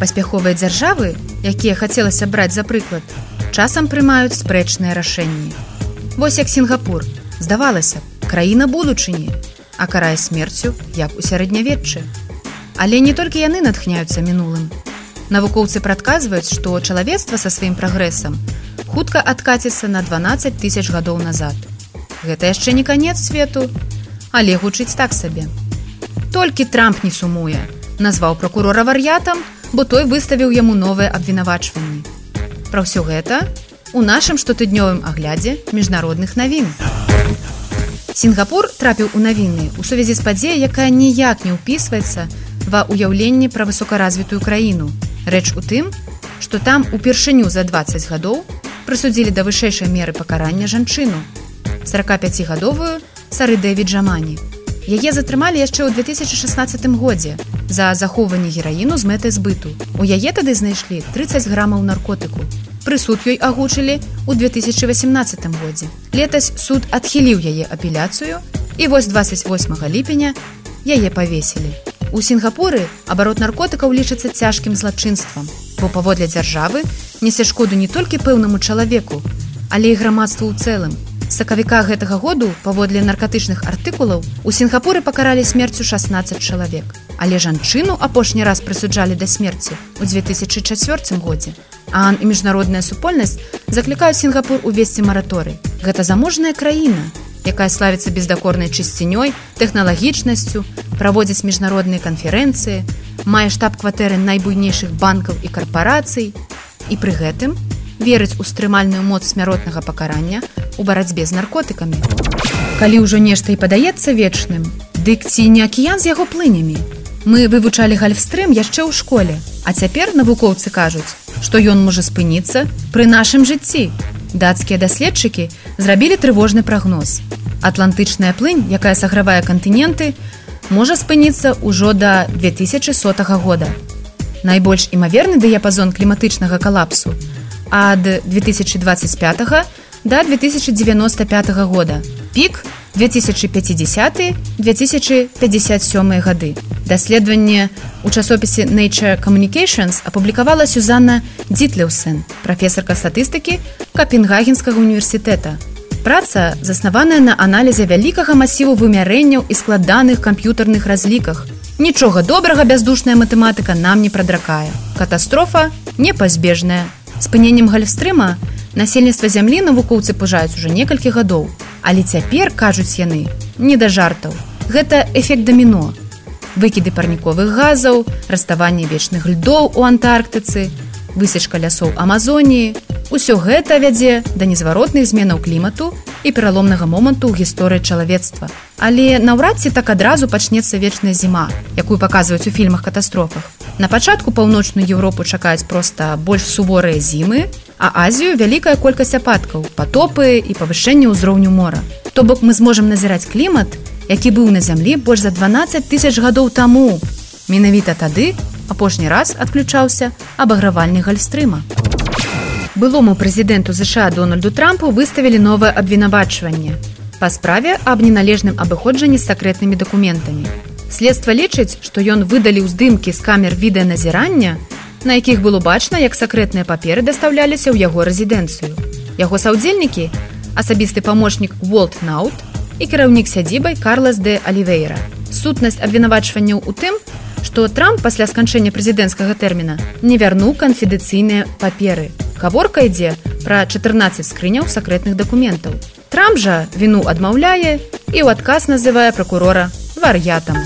Паспяховыя дзяржавы, якія хацелася браць за прыклад, часам прымаюць спрэчныя рашэнні. Вось як Сінгапур, здавалася, краіна будучыні, а карае смерцю, як у сярэднявеччы. Але не толькі яны натхняюцца мінулым. Навукоўцы прадказваюць, што чалавецтва са сваім прагрэсам хутка адкаціцца на 12 тысяч гадоў назад. Гэта яшчэ не канец свету, але гучыць так сабе. Толькі трамп не сумуе, назваў прокурора вар'ятам, бо той выставіў яму новыя абвінавачванні. Пра ўсё гэта у нашым штотыднёвым аглядзе міжнародных навін. Сінгапур трапіў у навіны ў сувязі з падзеяй, якая ніяк не ўпісваецца ва ўяўленні пра высокаразвітую краіну. Рэч у тым, што там упершыню за 20 гадоў прысудзілі да вышэйшай меры пакарання жанчыну. 45гадовую сары Дэвід Джамані. Яе затрымалі яшчэ ў 2016 годзе за захоўванне гераіну з мэтай збыту. У яе тады знайшлі 30 грамаў наркотыку. Прысуд ёй агучылі ў 2018 годзе. Летась суд адхіліў яе апеляцыю і вось 28 ліпеня яе павесілі. У Сінгапуры абарот наркотыкаў лічыцца цяжкім злачынствам, бо паводле дзяржавы несе шкоду не толькі пэўнаму чалавеку, але і грамадству ў цэлым, сакавіка гэтага году паводле наркатычных артыкулаў у сінгапуры пакаралі смерцю 16 чалавек. Але жанчыну апошні раз прысуджалі да смерці у 2004 годзе. Ан і міжнародная супольнасць заклікаюць сінгапур увесці мараторы гэта заможная краіна якая славіцца бездакорнай чысцінёй тэхналагічнасцю праводзіць міжнародныя канферэнцыі мае штаб-кватэры найбуйнейшых банкаў і карпарацый. І пры гэтым верыць у стрымальную моц смяротнага пакарання у барацьбе з наркотыкамі. Калі ўжо нешта і падаецца вечным, дык ці не акіян з яго плынямі. Мы вывучалі гальфстрым яшчэ ў школе, а цяпер навукоўцы кажуць, што ён можа спыніцца пры нашым жыцці. Дацкія даследчыкі зрабілі трывожны прагноз. Атлантычная плынь, якая сагравае кантыненты, можа спыніцца ўжо да 2100 года. Найбольш імаверны дыяпазон кліматычнага калапсу ад 2025 до 2095 года. Пік 2050-2057 гады. Даследаванне у часопісе Nature Communications апублікавала Сюзанна Дзітлеўсен, прафесарка статыстыкі Капенгагенскага універсітэта. Праца заснаваная на аналізе вялікага масіву вымярэнняў і складаных камп'ютарных разліках. Нічога добрага бяздушная матэматыка нам не прадракае. Катастрофа непазбежная. Спыненнем гальфстрыма насельніцтва зямлі навукоўцы пужаюць уже некалькі гадоў. Але цяпер кажуць яны не да жартаў. Гэта эфект даміно. Выкіды парніковых газаў, раставанне вечных льдоў у антарктыцы, высечка лясоў Амазоніі. Усё гэта вядзе да незваротных зменаў клімату і пераломнага моманту ў гісторыі чалавецтва. Але наўрад ці так адразу пачнецца вечная зіма, якую паказваюць у фільмах катастрофах. На пачатку паўночную Еўропу чакаюць проста больш суворыя зімы, а Азію вялікая колькасць ападкаў, патопы і павышэнне ўзроўню мора. То бок мы зможам назіраць клімат, які быў на зямлі больш за 12 тысяч гадоў таму. Менавіта тады апошні раз адключаўся абагравальны гальстрыма. Былому прэзідэнту ЗША Дональду Трампу выставілі новае абвінавачванне па справе аб неналежным абыходжанні з сакрэтнымі дакументамі. Следства лічыць, што ён выдалі ўздымкі з камер відэаназірання, на якіх было бачна, як сакрэтныя паперы дастаўляліся ў яго рэзідэнцыю. Яго саўдзельнікі, асабісты памочнік Волт Наут і кіраўнік сядзібай Карлас де Алівейра. Сутнасць абвінавачванняў у тым, што Трамп пасля сканчэння прэзідэнцкага тэрміна не вярнуў канфідыцыйныя паперы. Гаворка ідзе пра 14 скрыняў сакрэтных дакументаў. Трамп жа віну адмаўляе і ў адказ называе пракурора вар'ятам.